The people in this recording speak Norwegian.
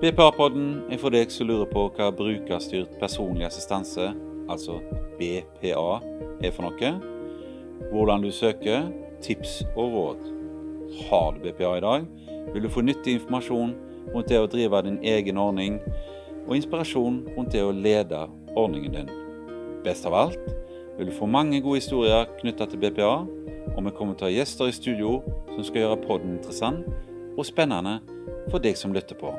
BPA-podden er for deg som lurer på hva brukerstyrt personlig assistanse, altså BPA, er for noe, hvordan du søker, tips og råd. Har du BPA i dag, vil du få nyttig informasjon rundt det å drive din egen ordning, og inspirasjon rundt det å lede ordningen din. Best av alt vil du få mange gode historier knytta til BPA, og vi kommer til å ha gjester i studio som skal gjøre podden interessant og spennende for deg som lytter på.